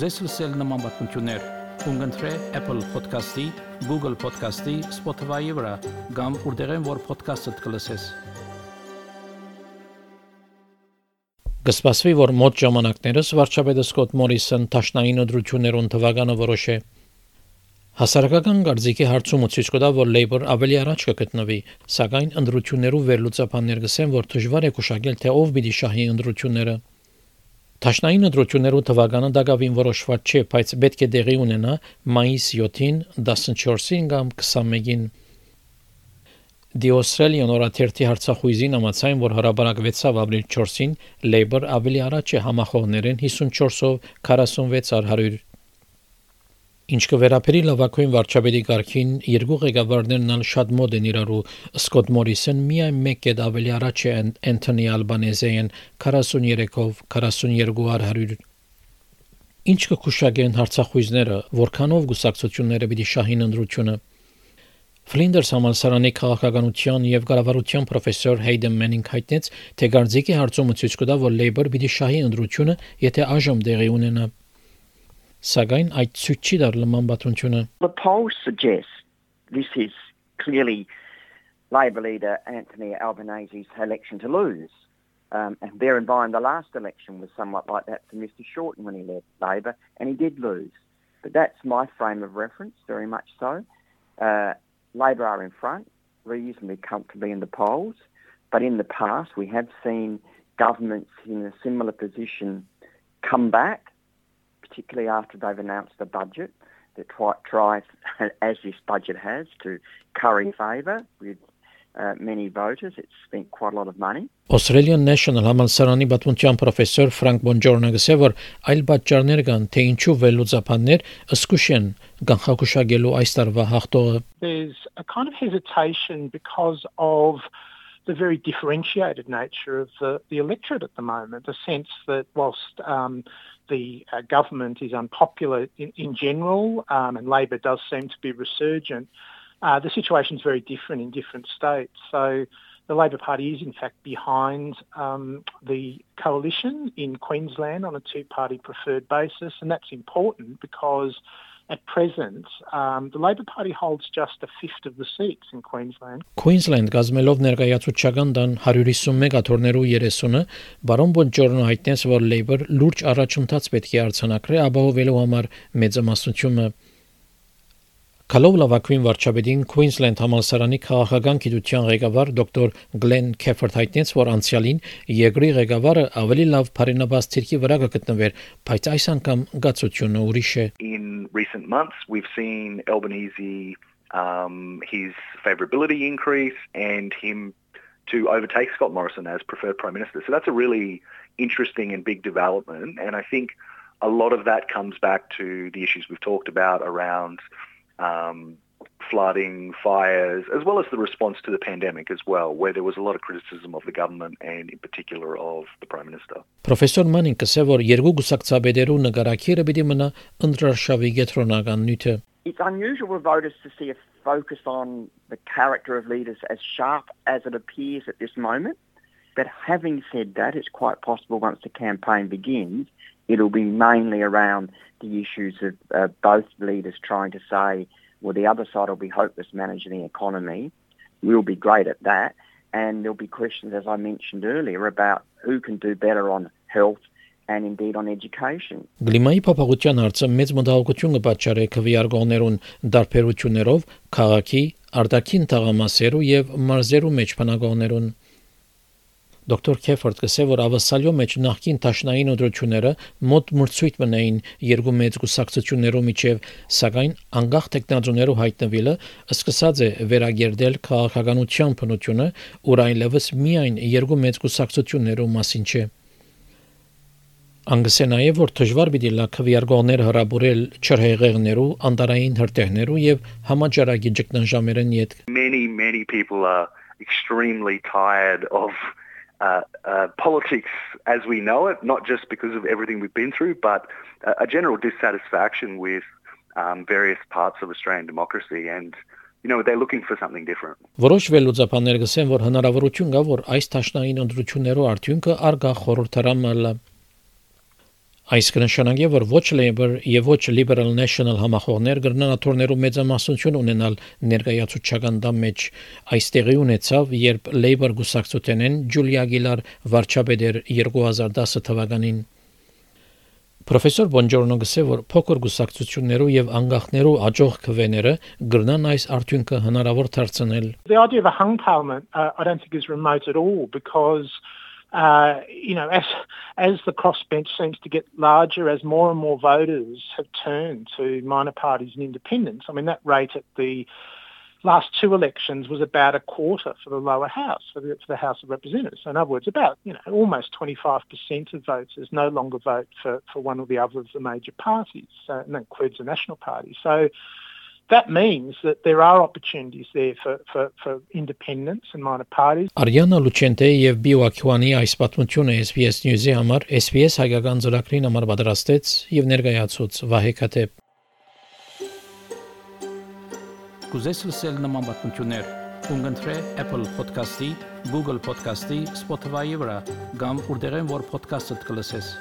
Կուզես լսել նման բանություններ, կընտրե Apple Podcast-ի, Google Podcast-ի, Spotify-ի վրա, կամ որտեղեն որ podcast-ը կլսես։ Գսպասվի որ մոտ ժամանակներս վարչապետը Սկոտ Մորիսոն տաշնային ընդրություններուն թվականը որոշե Հասարակական գարձիկի հարցումը ցույց կտա, որ Labour ավելի առաջ կգտնվի, սակայն ընդրություններով վերլուծաբաններ գսեն, որ դժվար է կուշակել, թե ով պիտի շահի ընդրությունները։ Տաշնային ընդրություններով թվականը դակավին որոշված չէ, բայց պետք է դեղի ունենա մայիս 7-ին, 14-ին կամ 21-ին։ The Australian օրաթերթի հարցախույզին ամացայն, որ հրաբարակվեցավ ապրիլ 4-ին, Labour ավելի առաջ է համախոհներեն 54-ով 46 առ 100 Ինչ կվերապերի լավակույն վարչապետի կարգին երկու ղեկավարներն ալ շատ մոդ են իրարու Սկոտ Մորիսոն միայն մեկ կետ ավելի առաջ է Անթոնի Ալբանեզեին 43-ով 42 առ 100 Ինչ կքուշագեն հարցախույզները, որքանով գուսակցությունները պիտի շահին ընդրությունը Ֆլինդերս համալսարանի քաղաքականության եւ կառավարության պրոֆեսոր Հայդեն Մենինգ հայտնեց, թե Գարձիկի հարցումը ցույց կտա, որ Labour պիտի շահի ընդրությունը, եթե այժմ դեղի ունենա Սակայն այդ ցույց չի դար լման բացությունը The polls suggest this is clearly Labor leader Anthony Albanese's election to lose. Um, and bear in mind, the last election was somewhat like that for Mr Shorten when he led Labor, and he did lose. But that's my frame of reference, very much so. Uh, Labor are in front, reasonably comfortably in the polls. But in the past, we have seen governments in a similar position come back particularly after they've announced the budget, that try, tries, as this budget has, to curry favour with uh, many voters. It's spent quite a lot of money. Australian National համալսարանի պատմության պրոֆեսոր Ֆրանկ Բոնջորնը գսե որ այլ պատճառներ կան թե ինչու վերլուծաբաններ ըսկուշ են կանխակուշակելու այս տարվա հաղթողը There's a kind of hesitation because of the very differentiated nature of the, the electorate at the moment, the sense that whilst um, the uh, government is unpopular in, in general um, and Labor does seem to be resurgent, uh, the situation is very different in different states. So the Labor Party is in fact behind um, the coalition in Queensland on a two-party preferred basis, and that's important because at present, um, the Labor Party holds just a fifth of the seats in Queensland. Queensland գազմելով ներկայացուցչական դան 151 աթոռներու 30-ը բարոն Բոնջորնո հայտնեց, որ Labor լուրջ առաջընթաց պետք է արձանագրի ապահովելու համար մեծամասնությունը Կալով լավակույն վարչապետին Queensland համալսարանի քաղաքական գիտության ղեկավար դոկտոր Գլեն Քեֆերթ հայտնեց, որ անցյալին երկրի ղեկավարը ավելի լավ բարենաբաց ցիրկի վրա կգտնվեր, բայց այս անգամ գացությունը ուրիշ է։ In recent months we've seen Albanese um his favorability increase and him to overtake Scott Morrison as preferred prime minister. So that's a really interesting and big development and I think a lot of that comes back to the issues we've talked about around um, flooding, fires, as well as the response to the pandemic as well, where there was a lot of criticism of the government and in particular of the Prime Minister. Պրոֆեսոր Մանին կսե որ երկու գուսակցաբեդերու նկարակիրը պիտի մնա ընդրաշավի գետրոնական նյութը։ It's unusual for voters to see a focus on the character of leaders as sharp as it appears at this moment. But having said that, it's quite possible once the campaign begins, it'll be mainly around the issues of uh, both leaders trying to say, well, the other side will be hopeless managing the economy. We'll be great at that. And there'll be questions, as I mentioned earlier, about who can do better on health and indeed on education. Գլիմայի փոփոխության հարցը մեծ մտահոգություն կպատճառի քվեարկողներուն դարբերություններով քաղաքի, արտաքին թաղամասերու եւ մարզերու մեջ բնակողներուն Դոկտոր Քեֆորդ կսե որ ավասալյո մեջ նախքին տաշնային ուդրությունները մոտ մրցույթ մնային երկու մեծ գուսակցություններով միջև, սակայն անկախ տեխնոլոգիաներով հայտնվելը սկսած է վերագերդել քաղաքականության բնությունը, ուր այլևս միայն երկու մեծ գուսակցություններով մասին չէ։ Անգսե նաև որ դժվար պիտի լակվիարգողներ հրաբուրել չրհեղեղներու, անտարային հրտեհներու եւ համաճարակի ճգնաժամերեն յետ Many many people are extremely tired of uh, uh, politics as we know it, not just because of everything we've been through, but a, a general dissatisfaction with um, various parts of Australian democracy and you know they're looking for something different. Որոշ վերլուծաբաններ գսեն, որ հնարավորություն կա, որ այս տաշնային ընդրություններով արդյունքը արգա խորհրդարանալը Այս կնշանակի, որ ոչ Labour եւ ոչ Liberal National համախոհներ գրնանաթորներու մեծամասնություն ունենալ ներկայացուցչական դամ մեջ այստեղի ունեցավ, երբ Labour գուսակցութենեն Ջուլիա Գիլար վարչապետեր 2010 թվականին Պրոֆեսոր Բոնջորնո գսե որ փոքր գուսակցություններով եւ անգախներով աջող քվեները գրնան այս արդյունքը հնարավոր դարձնել The idea of a hung parliament uh, I don't think is remote at all because uh, you know, as as the crossbench seems to get larger, as more and more voters have turned to minor parties and independents, I mean, that rate at the last two elections was about a quarter for the lower house, for the, for the House of Representatives. So in other words, about you know almost 25% of voters no longer vote for, for one or the other of the major parties, and that includes the National Party. So that means that there are opportunities there for, for, for independents and minor parties. Արիանա Լուչենտեի եւ Բիոակյուանի այս պատմությունը SBS News-ի համար SBS հայկական ծրագրին համար պատրաստեց եւ ներկայացուց Վահե Քաթեփ։ Կուզես լսել նման պատմություններ, կընտրե Apple Podcast-ի, Google Podcast-ի, Spotify-ի վրա, կամ որտեղեն որ podcast-ը կլսես։